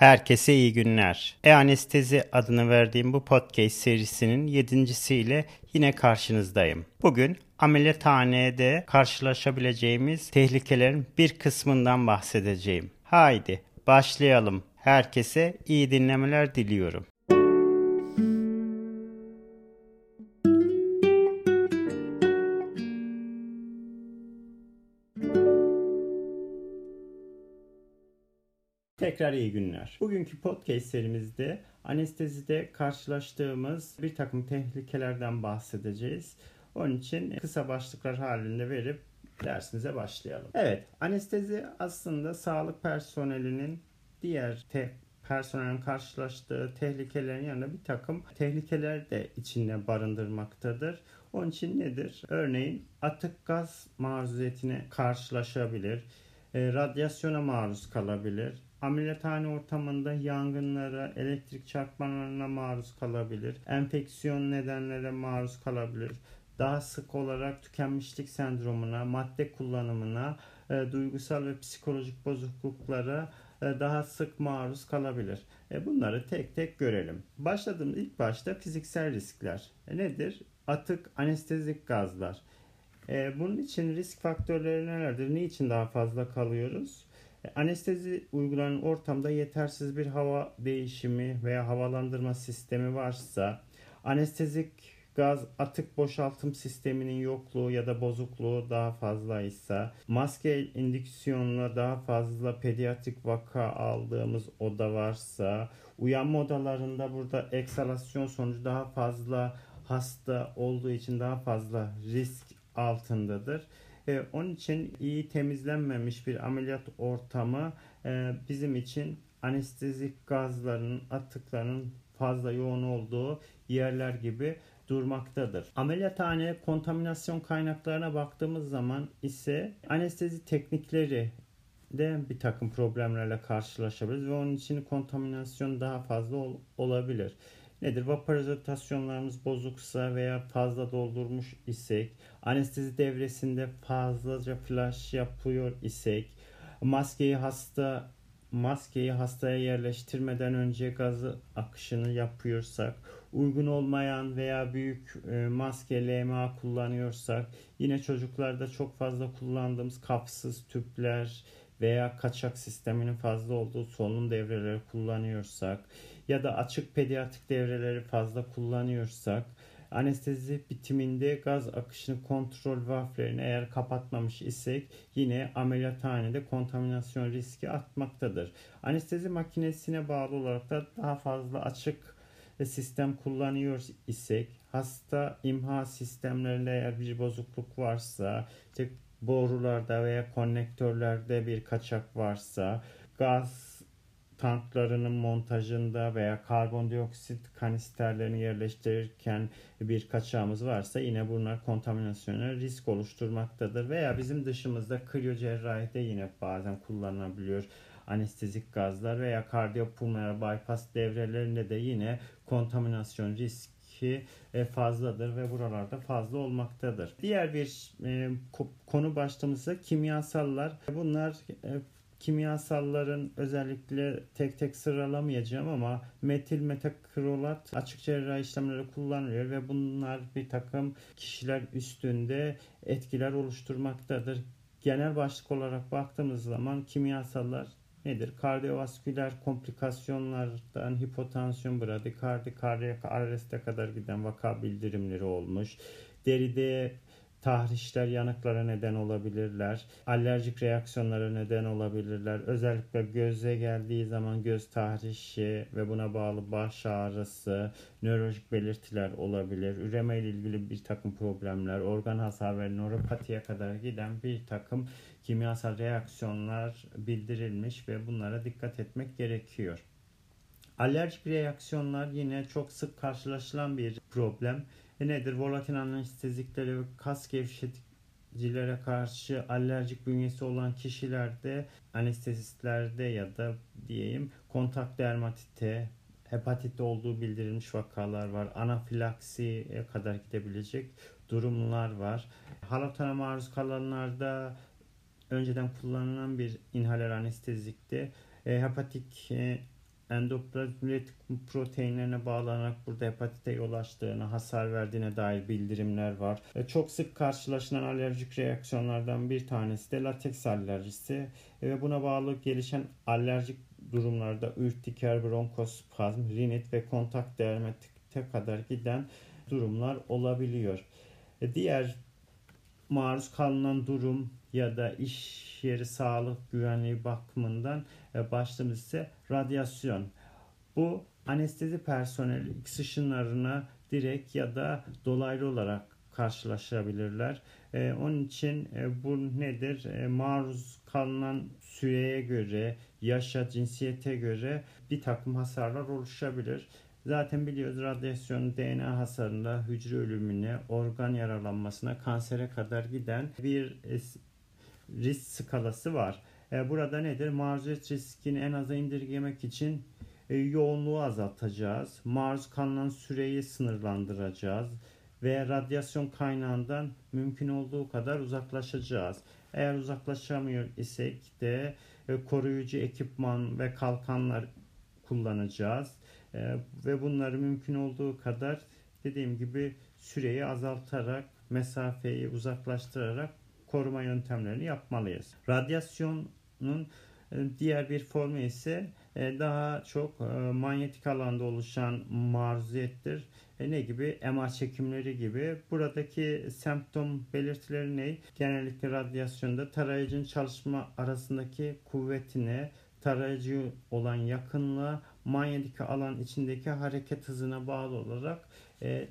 Herkese iyi günler. E-Anestezi adını verdiğim bu podcast serisinin yedincisiyle yine karşınızdayım. Bugün ameliyathanede karşılaşabileceğimiz tehlikelerin bir kısmından bahsedeceğim. Haydi başlayalım. Herkese iyi dinlemeler diliyorum. Tekrar iyi günler. Bugünkü podcast serimizde anestezide karşılaştığımız bir takım tehlikelerden bahsedeceğiz. Onun için kısa başlıklar halinde verip dersimize başlayalım. Evet, anestezi aslında sağlık personelinin diğer te personelin karşılaştığı tehlikelerin yanında bir takım tehlikeler de içinde barındırmaktadır. Onun için nedir? Örneğin atık gaz maruziyetine karşılaşabilir, e, radyasyona maruz kalabilir, Ameliyathane ortamında yangınlara, elektrik çarpmalarına maruz kalabilir. Enfeksiyon nedenlere maruz kalabilir. Daha sık olarak tükenmişlik sendromuna, madde kullanımına, e, duygusal ve psikolojik bozukluklara e, daha sık maruz kalabilir. E, bunları tek tek görelim. Başladığımız ilk başta fiziksel riskler. E, nedir? Atık anestezik gazlar. E, bunun için risk faktörleri nelerdir? Niçin daha fazla kalıyoruz? Anestezi uygulanan ortamda yetersiz bir hava değişimi veya havalandırma sistemi varsa, anestezik gaz atık boşaltım sisteminin yokluğu ya da bozukluğu daha fazlaysa, maske indüksiyonla daha fazla pediatrik vaka aldığımız oda varsa, uyanma odalarında burada eksalasyon sonucu daha fazla hasta olduğu için daha fazla risk altındadır. E, onun için iyi temizlenmemiş bir ameliyat ortamı e, bizim için anestezik gazların, atıkların fazla yoğun olduğu yerler gibi durmaktadır. Ameliyathane kontaminasyon kaynaklarına baktığımız zaman ise anestezi teknikleri de bir takım problemlerle karşılaşabiliriz ve onun için kontaminasyon daha fazla ol, olabilir nedir? Vaporizasyonlarımız bozuksa veya fazla doldurmuş isek, anestezi devresinde fazlaca flash yapıyor isek, maskeyi hasta maskeyi hastaya yerleştirmeden önce gazı akışını yapıyorsak, uygun olmayan veya büyük e, maske LMA kullanıyorsak, yine çocuklarda çok fazla kullandığımız kapsız tüpler veya kaçak sisteminin fazla olduğu solunum devreleri kullanıyorsak, ya da açık pediatrik devreleri fazla kullanıyorsak anestezi bitiminde gaz akışını kontrol valflerini eğer kapatmamış isek yine ameliyathanede kontaminasyon riski artmaktadır. Anestezi makinesine bağlı olarak da daha fazla açık sistem kullanıyor isek hasta imha sistemlerinde eğer bir bozukluk varsa işte borularda veya konnektörlerde bir kaçak varsa gaz tanklarının montajında veya karbondioksit kanisterlerini yerleştirirken bir kaçağımız varsa yine bunlar kontaminasyona risk oluşturmaktadır. Veya bizim dışımızda kriyocerrahide yine bazen kullanılabiliyor anestezik gazlar veya kardiyopulmoner bypass devrelerinde de yine kontaminasyon riski e, fazladır ve buralarda fazla olmaktadır. Diğer bir e, konu başlığımızda kimyasallar. Bunlar e, kimyasalların özellikle tek tek sıralamayacağım ama metil metakrolat açık cerrahi işlemleri kullanılıyor ve bunlar bir takım kişiler üstünde etkiler oluşturmaktadır. Genel başlık olarak baktığımız zaman kimyasallar nedir? Kardiyovasküler komplikasyonlardan hipotansiyon, bradikardi, kardiyak arreste kadar giden vaka bildirimleri olmuş. Deride tahrişler yanıklara neden olabilirler. Alerjik reaksiyonlara neden olabilirler. Özellikle göze geldiği zaman göz tahrişi ve buna bağlı baş ağrısı, nörolojik belirtiler olabilir. Üreme ile ilgili bir takım problemler, organ hasar ve nöropatiye kadar giden bir takım kimyasal reaksiyonlar bildirilmiş ve bunlara dikkat etmek gerekiyor. Alerjik reaksiyonlar yine çok sık karşılaşılan bir problem. E nedir? Volatil anestezikleri ve kas gevşeticilere karşı alerjik bünyesi olan kişilerde anestezistlerde ya da diyeyim kontak dermatite, hepatit olduğu bildirilmiş vakalar var. Anafilaksiye kadar gidebilecek durumlar var. Halatona maruz kalanlarda önceden kullanılan bir inhaler anestezikte e, hepatik e, endoplazmik proteinlerine bağlanarak burada hepatite yol açtığını, hasar verdiğine dair bildirimler var. E, çok sık karşılaşılan alerjik reaksiyonlardan bir tanesi de lateks alerjisi ve buna bağlı gelişen alerjik durumlarda ürtiker, bronkospazm, rinit ve kontak dermatite kadar giden durumlar olabiliyor. E, diğer maruz kalınan durum ya da iş yeri sağlık güvenliği bakımından e, başlığımız ise radyasyon. Bu anestezi personeli X ışınlarına direkt ya da dolaylı olarak karşılaşabilirler. E, onun için e, bu nedir? E, maruz kalınan süreye göre, yaşa, cinsiyete göre bir takım hasarlar oluşabilir. Zaten biliyoruz radyasyon DNA hasarında hücre ölümüne, organ yaralanmasına, kansere kadar giden bir risk skalası var. E, burada nedir? Maruziyet riskini en aza indirgemek için e, yoğunluğu azaltacağız. Maruz kalınan süreyi sınırlandıracağız ve radyasyon kaynağından mümkün olduğu kadar uzaklaşacağız. Eğer uzaklaşamıyor isek de e, koruyucu ekipman ve kalkanlar kullanacağız. Ve bunları mümkün olduğu kadar dediğim gibi süreyi azaltarak, mesafeyi uzaklaştırarak koruma yöntemlerini yapmalıyız. Radyasyonun e, diğer bir formu ise e, daha çok e, manyetik alanda oluşan maruziyettir. Ne gibi? MR çekimleri gibi. Buradaki semptom belirtileri ne? Genellikle radyasyonda tarayıcının çalışma arasındaki kuvvetine, tarayıcı olan yakınlığa, manyetik alan içindeki hareket hızına bağlı olarak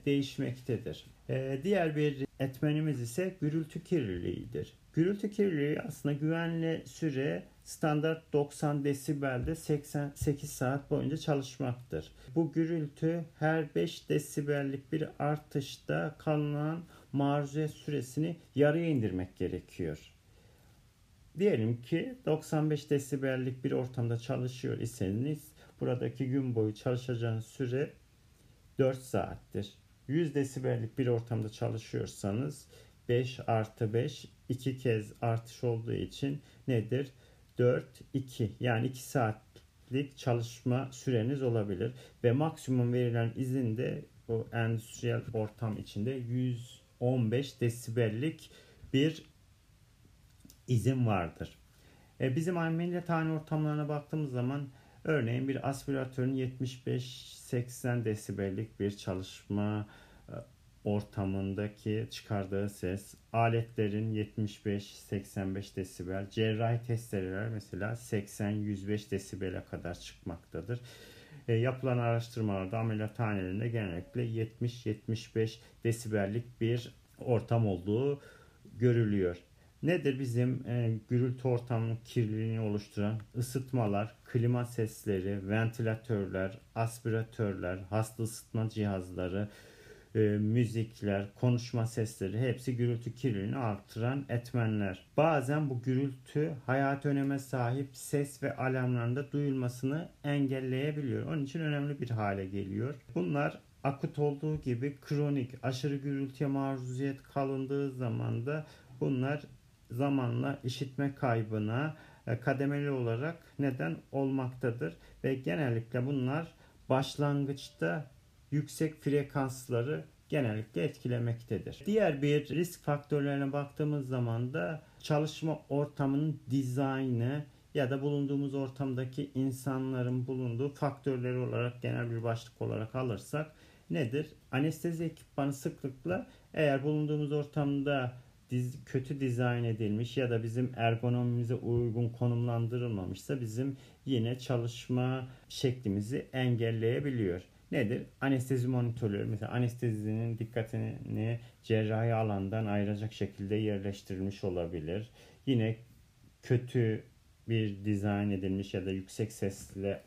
değişmektedir. Diğer bir etmenimiz ise gürültü kirliliğidir. Gürültü kirliliği aslında güvenli süre standart 90 desibelde 88 saat boyunca çalışmaktır. Bu gürültü her 5 desibellik bir artışta kalınan maruziyet süresini yarıya indirmek gerekiyor. Diyelim ki 95 desibellik bir ortamda çalışıyor iseniz buradaki gün boyu çalışacağınız süre 4 saattir. 100 desibellik bir ortamda çalışıyorsanız 5 artı 5 2 kez artış olduğu için nedir? 4, 2 yani 2 saatlik çalışma süreniz olabilir. Ve maksimum verilen izin de o endüstriyel ortam içinde 115 desibellik bir izin vardır. E, bizim ameliyathane ortamlarına baktığımız zaman Örneğin bir aspiratörün 75-80 desibellik bir çalışma e, ortamındaki çıkardığı ses, aletlerin 75-85 desibel, cerrahi testereler mesela 80-105 desibele kadar çıkmaktadır. E, yapılan araştırmalarda ameliyathanelerinde genellikle 70-75 desibellik bir ortam olduğu görülüyor. Nedir bizim e, gürültü ortamının kirliliğini oluşturan ısıtmalar, klima sesleri, ventilatörler, aspiratörler, hasta ısıtma cihazları, e, müzikler, konuşma sesleri hepsi gürültü kirliliğini artıran etmenler. Bazen bu gürültü hayat öneme sahip ses ve alarmlarında duyulmasını engelleyebiliyor. Onun için önemli bir hale geliyor. Bunlar akut olduğu gibi kronik aşırı gürültüye maruziyet kalındığı zaman da bunlar zamanla işitme kaybına e, kademeli olarak neden olmaktadır ve genellikle bunlar başlangıçta yüksek frekansları genellikle etkilemektedir. Diğer bir risk faktörlerine baktığımız zaman da çalışma ortamının dizaynı ya da bulunduğumuz ortamdaki insanların bulunduğu faktörleri olarak genel bir başlık olarak alırsak nedir? Anestezi ekipmanı sıklıkla eğer bulunduğumuz ortamda diz, kötü dizayn edilmiş ya da bizim ergonomimize uygun konumlandırılmamışsa bizim yine çalışma şeklimizi engelleyebiliyor. Nedir? Anestezi monitörleri mesela anestezinin dikkatini cerrahi alandan ayıracak şekilde yerleştirilmiş olabilir. Yine kötü bir dizayn edilmiş ya da yüksek sesle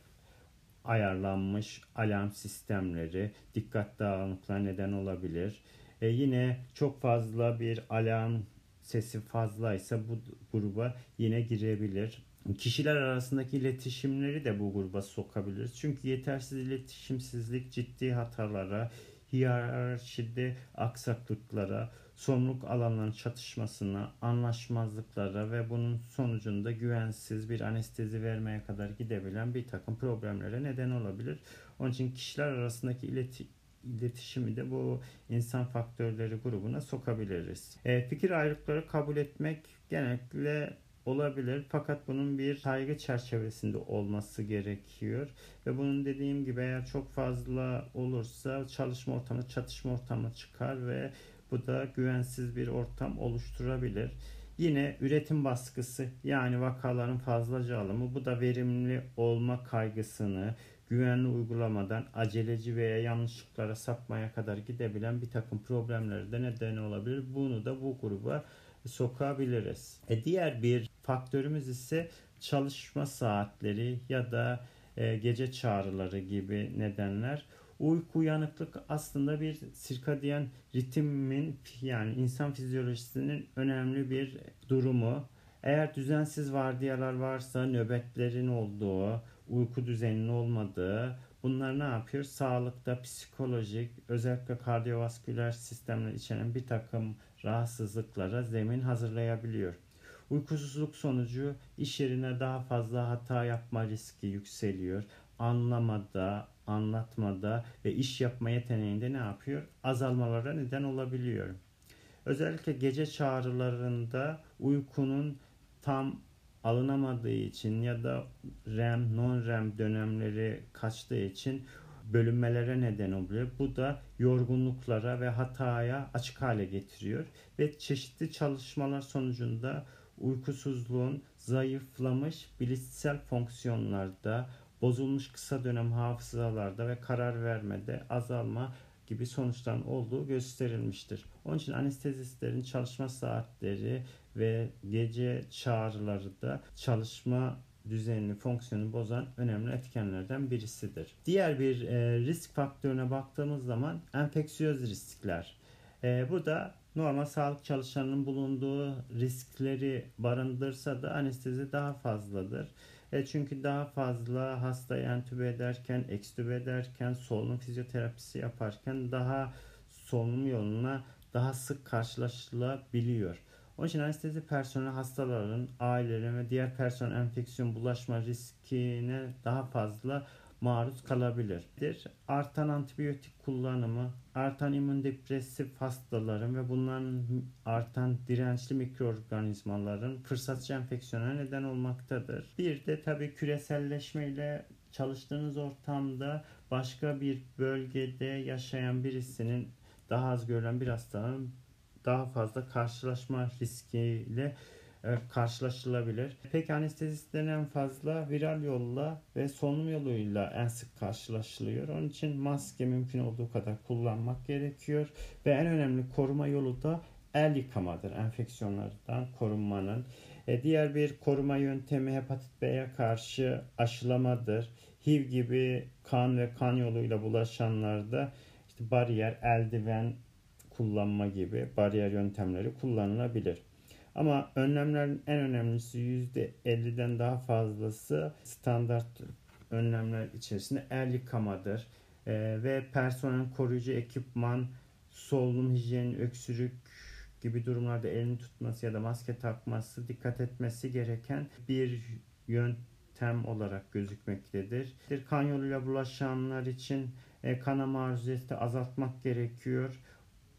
ayarlanmış alarm sistemleri dikkat dağınıklığa neden olabilir. E, yine çok fazla bir alarm sesi fazlaysa bu gruba yine girebilir. Kişiler arasındaki iletişimleri de bu gruba sokabiliriz. Çünkü yetersiz iletişimsizlik ciddi hatalara, hiyerarşide aksaklıklara, sorumluluk alanlarının çatışmasına, anlaşmazlıklara ve bunun sonucunda güvensiz bir anestezi vermeye kadar gidebilen bir takım problemlere neden olabilir. Onun için kişiler arasındaki ileti, iletişimi de bu insan faktörleri grubuna sokabiliriz. E, fikir ayrılıkları kabul etmek genellikle olabilir fakat bunun bir saygı çerçevesinde olması gerekiyor ve bunun dediğim gibi eğer çok fazla olursa çalışma ortamı çatışma ortamı çıkar ve bu da güvensiz bir ortam oluşturabilir. Yine üretim baskısı yani vakaların fazlaca alımı bu da verimli olma kaygısını güvenli uygulamadan aceleci veya yanlışlıklara sapmaya kadar gidebilen bir takım problemlere de neden olabilir. Bunu da bu gruba sokabiliriz. E diğer bir faktörümüz ise çalışma saatleri ya da e, gece çağrıları gibi nedenler. Uyku uyanıklık aslında bir sirkadiyen ritmin yani insan fizyolojisinin önemli bir durumu. Eğer düzensiz vardiyalar varsa nöbetlerin olduğu, uyku düzeninin olmadığı, bunlar ne yapıyor? Sağlıkta psikolojik, özellikle kardiyovasküler sistemler içeren bir takım rahatsızlıklara zemin hazırlayabiliyor. Uykusuzluk sonucu iş yerine daha fazla hata yapma riski yükseliyor. Anlamada, anlatmada ve iş yapma yeteneğinde ne yapıyor? Azalmalara neden olabiliyor. Özellikle gece çağrılarında uykunun tam alınamadığı için ya da REM, non-REM dönemleri kaçtığı için bölünmelere neden oluyor. Bu da yorgunluklara ve hataya açık hale getiriyor ve çeşitli çalışmalar sonucunda uykusuzluğun zayıflamış bilişsel fonksiyonlarda, bozulmuş kısa dönem hafızalarda ve karar vermede azalma gibi sonuçların olduğu gösterilmiştir. Onun için anestezistlerin çalışma saatleri ve gece çağrıları da çalışma düzenini, fonksiyonu bozan önemli etkenlerden birisidir. Diğer bir e, risk faktörüne baktığımız zaman enfeksiyöz riskler. E, bu da normal sağlık çalışanının bulunduğu riskleri barındırsa da anestezi daha fazladır. E çünkü daha fazla hastayı entübe ederken, ekstübe ederken, solunum fizyoterapisi yaparken daha solunum yoluna daha sık karşılaşılabiliyor. İçin anestezi personeli hastaların, ailelerin ve diğer personel enfeksiyon bulaşma riskine daha fazla maruz kalabilir. Artan antibiyotik kullanımı, artan immünodepresif hastaların ve bunların artan dirençli mikroorganizmaların fırsatçı enfeksiyona neden olmaktadır. Bir de tabii küreselleşmeyle çalıştığınız ortamda başka bir bölgede yaşayan birisinin daha az görülen bir hastanın daha fazla karşılaşma riskiyle e, karşılaşılabilir. Peki anestezistlerin en fazla viral yolla ve solunum yoluyla en sık karşılaşılıyor. Onun için maske mümkün olduğu kadar kullanmak gerekiyor. Ve en önemli koruma yolu da el yıkamadır enfeksiyonlardan korunmanın. E, diğer bir koruma yöntemi hepatit B'ye karşı aşılamadır. HIV gibi kan ve kan yoluyla bulaşanlarda işte bariyer, eldiven kullanma gibi bariyer yöntemleri kullanılabilir. Ama önlemlerin en önemlisi %50'den daha fazlası standart önlemler içerisinde el yıkamadır. E, ve personel koruyucu ekipman, solunum hijyeni, öksürük gibi durumlarda elini tutması ya da maske takması dikkat etmesi gereken bir yöntem olarak gözükmektedir. Kan yoluyla bulaşanlar için e, kana maruziyeti azaltmak gerekiyor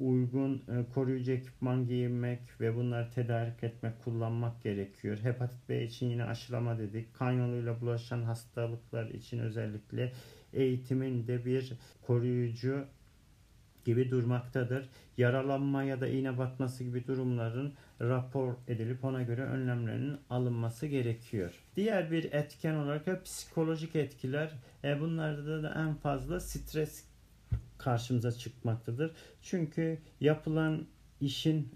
uygun e, koruyucu ekipman giyinmek ve bunları tedarik etmek, kullanmak gerekiyor. Hepatit B için yine aşılama dedik. Kan yoluyla bulaşan hastalıklar için özellikle eğitimin de bir koruyucu gibi durmaktadır. Yaralanma ya da iğne batması gibi durumların rapor edilip ona göre önlemlerinin alınması gerekiyor. Diğer bir etken olarak da psikolojik etkiler. E bunlarda da en fazla stres karşımıza çıkmaktadır. Çünkü yapılan işin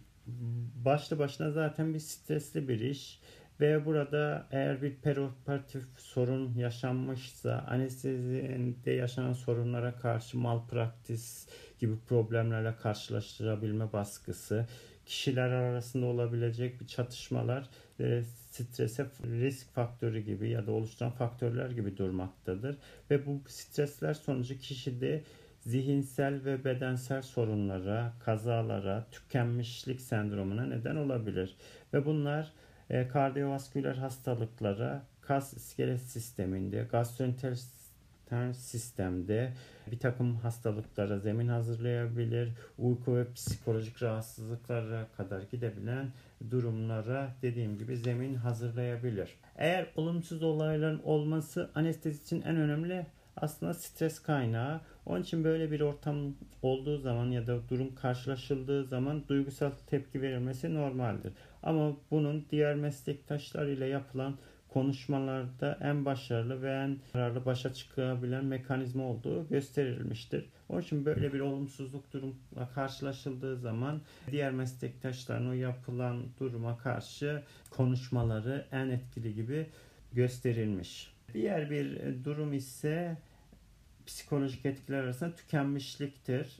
başlı başına zaten bir stresli bir iş ve burada eğer bir perioperatif sorun yaşanmışsa anestezide yaşanan sorunlara karşı malpraktis gibi problemlerle karşılaştırabilme baskısı, kişiler arasında olabilecek bir çatışmalar e, strese risk faktörü gibi ya da oluşturan faktörler gibi durmaktadır. Ve bu stresler sonucu kişide zihinsel ve bedensel sorunlara, kazalara, tükenmişlik sendromuna neden olabilir. Ve bunlar e, kardiyovasküler hastalıklara, kas iskelet sisteminde, gastrointestinal sistemde bir takım hastalıklara zemin hazırlayabilir. Uyku ve psikolojik rahatsızlıklara kadar gidebilen durumlara dediğim gibi zemin hazırlayabilir. Eğer olumsuz olayların olması anestezi için en önemli aslında stres kaynağı. Onun için böyle bir ortam olduğu zaman ya da durum karşılaşıldığı zaman duygusal tepki verilmesi normaldir. Ama bunun diğer meslektaşlar ile yapılan konuşmalarda en başarılı ve en kararlı başa çıkabilen mekanizma olduğu gösterilmiştir. Onun için böyle bir olumsuzluk durumla karşılaşıldığı zaman diğer meslektaşların o yapılan duruma karşı konuşmaları en etkili gibi gösterilmiş. Diğer bir durum ise psikolojik etkiler arasında tükenmişliktir.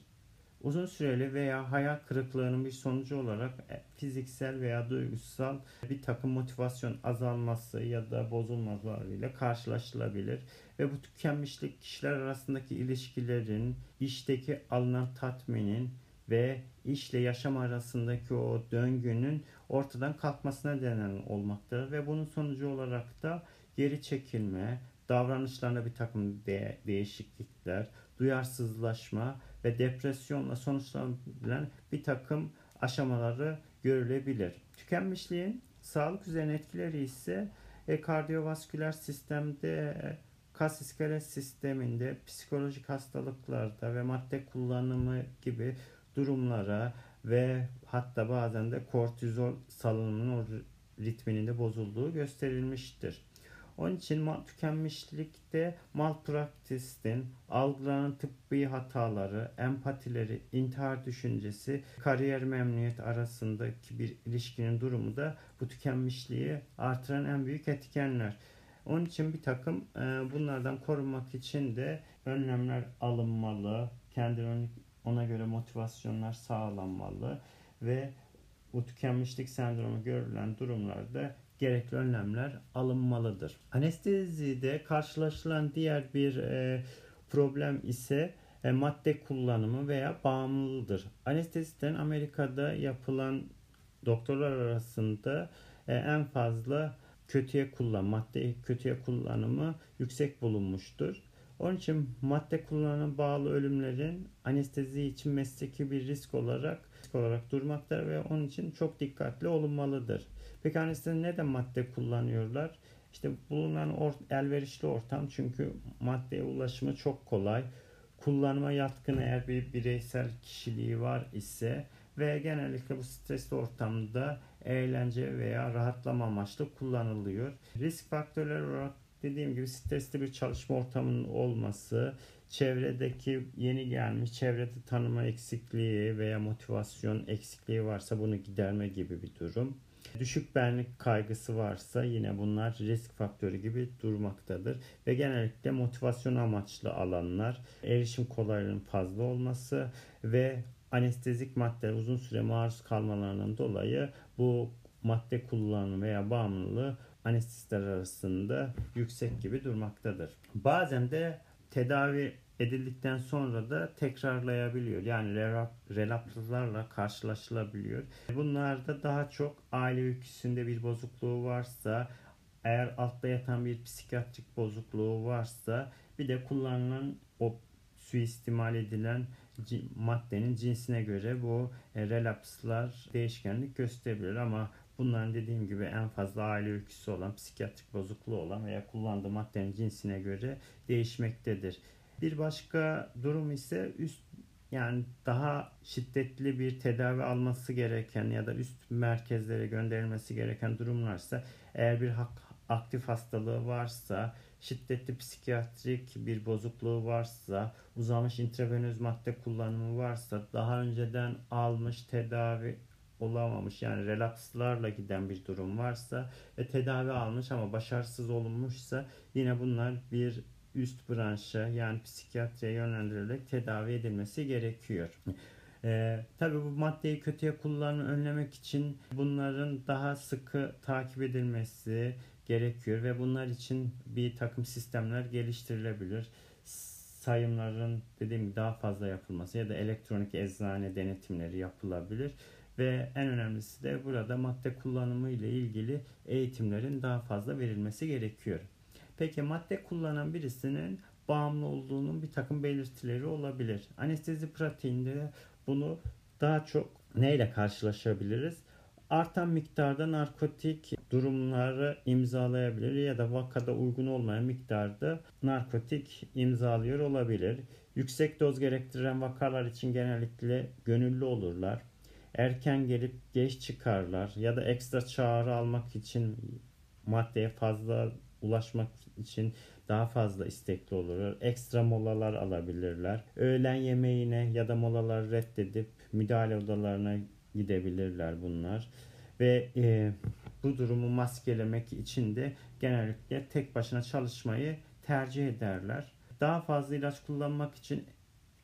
Uzun süreli veya hayal kırıklığının bir sonucu olarak e, fiziksel veya duygusal bir takım motivasyon azalması ya da bozulmalarıyla karşılaşılabilir. Ve bu tükenmişlik kişiler arasındaki ilişkilerin, işteki alınan tatminin ve işle yaşam arasındaki o döngünün ortadan kalkmasına neden olmaktadır. Ve bunun sonucu olarak da geri çekilme, davranışlarında bir takım de- değişiklikler, duyarsızlaşma ve depresyonla sonuçlanabilen bir takım aşamaları görülebilir. Tükenmişliğin sağlık üzerine etkileri ise e, kardiyovasküler sistemde, kas iskelet sisteminde, psikolojik hastalıklarda ve madde kullanımı gibi durumlara ve hatta bazen de kortizol salınımının ritminin de bozulduğu gösterilmiştir. Onun için mal tükenmişlikte malpraktistin, algılanan tıbbi hataları, empatileri, intihar düşüncesi, kariyer memnuniyet arasındaki bir ilişkinin durumu da bu tükenmişliği artıran en büyük etkenler. Onun için bir takım e, bunlardan korunmak için de önlemler alınmalı, kendini ona göre motivasyonlar sağlanmalı ve bu tükenmişlik sendromu görülen durumlarda gerekli önlemler alınmalıdır. Anestezide karşılaşılan diğer bir e, problem ise e, madde kullanımı veya bağımlılığıdır. Anesteziden Amerika'da yapılan doktorlar arasında e, en fazla kötüye kullan, madde kötüye kullanımı yüksek bulunmuştur. Onun için madde kullanımına bağlı ölümlerin anestezi için mesleki bir risk olarak risk olarak durmaktadır ve onun için çok dikkatli olunmalıdır. Peki anestezi neden madde kullanıyorlar? İşte bulunan or elverişli ortam çünkü maddeye ulaşımı çok kolay. Kullanıma yatkın eğer bir bireysel kişiliği var ise ve genellikle bu stresli ortamda eğlence veya rahatlama amaçlı kullanılıyor. Risk faktörleri olarak dediğim gibi stresli bir çalışma ortamının olması, çevredeki yeni gelmiş çevrede tanıma eksikliği veya motivasyon eksikliği varsa bunu giderme gibi bir durum. Düşük benlik kaygısı varsa yine bunlar risk faktörü gibi durmaktadır. Ve genellikle motivasyon amaçlı alanlar, erişim kolaylığının fazla olması ve anestezik madde uzun süre maruz kalmalarından dolayı bu madde kullanımı veya bağımlılığı anestezistler arasında yüksek gibi durmaktadır. Bazen de tedavi edildikten sonra da tekrarlayabiliyor. Yani relapslarla karşılaşılabiliyor. Bunlarda daha çok aile öyküsünde bir bozukluğu varsa, eğer altta yatan bir psikiyatrik bozukluğu varsa, bir de kullanılan o suistimal edilen maddenin cinsine göre bu e, relapslar değişkenlik gösterebilir ama bunların dediğim gibi en fazla aile öyküsü olan, psikiyatrik bozukluğu olan veya kullandığı maddenin cinsine göre değişmektedir. Bir başka durum ise üst yani daha şiddetli bir tedavi alması gereken ya da üst merkezlere gönderilmesi gereken durumlarsa eğer bir aktif hastalığı varsa, şiddetli psikiyatrik bir bozukluğu varsa, uzamış intravenöz madde kullanımı varsa, daha önceden almış tedavi olamamış yani relapslarla giden bir durum varsa ve tedavi almış ama başarısız olunmuşsa yine bunlar bir üst branşa yani psikiyatriye yönlendirilerek tedavi edilmesi gerekiyor. Ee, tabii bu maddeyi kötüye kullanımı önlemek için bunların daha sıkı takip edilmesi gerekiyor ve bunlar için bir takım sistemler geliştirilebilir. sayımların dediğim gibi daha fazla yapılması ya da elektronik eczane denetimleri yapılabilir. Ve en önemlisi de burada madde kullanımı ile ilgili eğitimlerin daha fazla verilmesi gerekiyor. Peki madde kullanan birisinin bağımlı olduğunun bir takım belirtileri olabilir. Anestezi pratiğinde bunu daha çok neyle karşılaşabiliriz? Artan miktarda narkotik durumları imzalayabilir ya da vakada uygun olmayan miktarda narkotik imzalıyor olabilir. Yüksek doz gerektiren vakalar için genellikle gönüllü olurlar. Erken gelip geç çıkarlar ya da ekstra çağrı almak için maddeye fazla ulaşmak için daha fazla istekli olur. Ekstra molalar alabilirler. Öğlen yemeğine ya da molalar reddedip müdahale odalarına gidebilirler bunlar. Ve e, bu durumu maskelemek için de genellikle tek başına çalışmayı tercih ederler. Daha fazla ilaç kullanmak için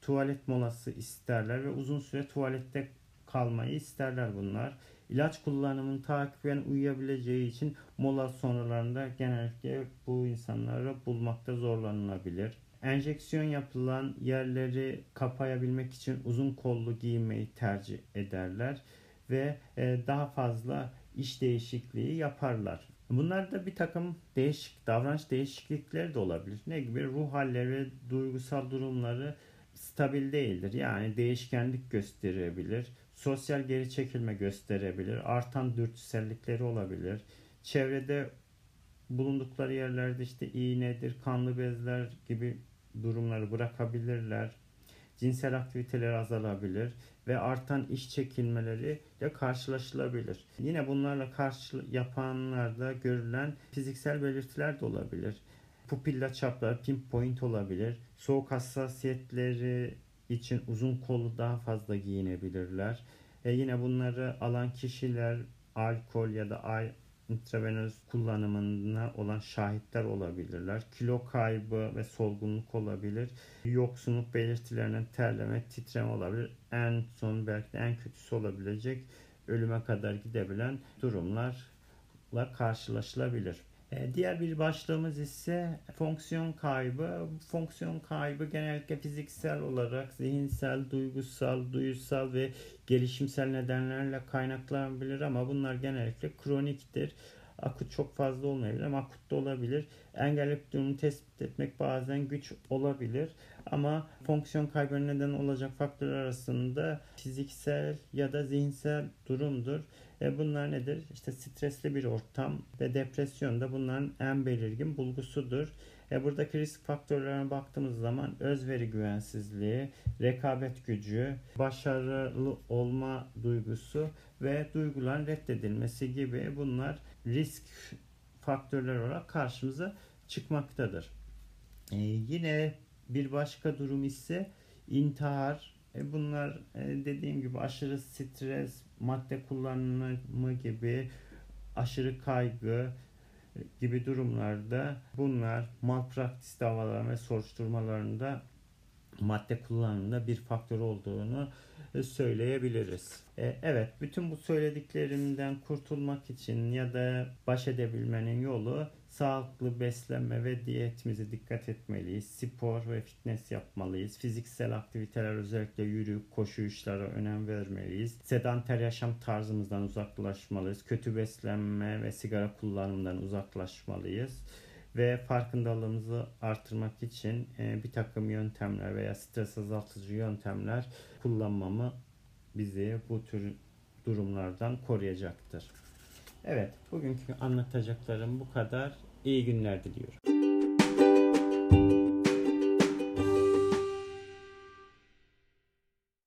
tuvalet molası isterler ve uzun süre tuvalette kalmayı isterler bunlar. İlaç kullanımını takiben uyuyabileceği için mola sonralarında genellikle bu insanları bulmakta zorlanılabilir. Enjeksiyon yapılan yerleri kapayabilmek için uzun kollu giymeyi tercih ederler ve e, daha fazla iş değişikliği yaparlar. Bunlarda bir takım değişik davranış değişiklikleri de olabilir. Ne gibi? Ruh halleri, duygusal durumları stabil değildir. Yani değişkenlik gösterebilir. Sosyal geri çekilme gösterebilir. Artan dürtüsellikleri olabilir. Çevrede bulundukları yerlerde işte iğnedir, kanlı bezler gibi durumları bırakabilirler. Cinsel aktiviteler azalabilir ve artan iş çekilmeleri ile karşılaşılabilir. Yine bunlarla karşı yapanlarda görülen fiziksel belirtiler de olabilir. Pupilla çapları pinpoint olabilir. Soğuk hassasiyetleri için uzun kollu daha fazla giyinebilirler. E yine bunları alan kişiler alkol ya da intravenöz kullanımına olan şahitler olabilirler. Kilo kaybı ve solgunluk olabilir. Yoksunluk belirtilerinin terleme, titreme olabilir. En son belki de en kötüsü olabilecek ölüme kadar gidebilen durumlarla karşılaşılabilir. E, diğer bir başlığımız ise fonksiyon kaybı. Fonksiyon kaybı genellikle fiziksel olarak zihinsel, duygusal, duyusal ve gelişimsel nedenlerle kaynaklanabilir ama bunlar genellikle kroniktir. Akut çok fazla olmayabilir ama akut da olabilir. Engellilik durumu tespit etmek bazen güç olabilir. Ama fonksiyon kaybı neden olacak faktörler arasında fiziksel ya da zihinsel durumdur. E bunlar nedir? İşte stresli bir ortam ve depresyon da bunların en belirgin bulgusudur. E buradaki risk faktörlerine baktığımız zaman özveri güvensizliği, rekabet gücü, başarılı olma duygusu ve duyguların reddedilmesi gibi bunlar risk faktörler olarak karşımıza çıkmaktadır. E yine bir başka durum ise intihar. E bunlar e dediğim gibi aşırı stres, madde kullanımı gibi aşırı kaygı gibi durumlarda bunlar malpraktis davaları ve soruşturmalarında madde kullanımında bir faktör olduğunu söyleyebiliriz. E, evet, bütün bu söylediklerimden kurtulmak için ya da baş edebilmenin yolu sağlıklı beslenme ve diyetimize dikkat etmeliyiz. Spor ve fitness yapmalıyız. Fiziksel aktiviteler özellikle yürüyüş, koşuyuşlara önem vermeliyiz. Sedanter yaşam tarzımızdan uzaklaşmalıyız. Kötü beslenme ve sigara kullanımından uzaklaşmalıyız ve farkındalığımızı artırmak için e, bir takım yöntemler veya stres azaltıcı yöntemler kullanmamı bizi bu tür durumlardan koruyacaktır. Evet, bugünkü anlatacaklarım bu kadar. İyi günler diliyorum.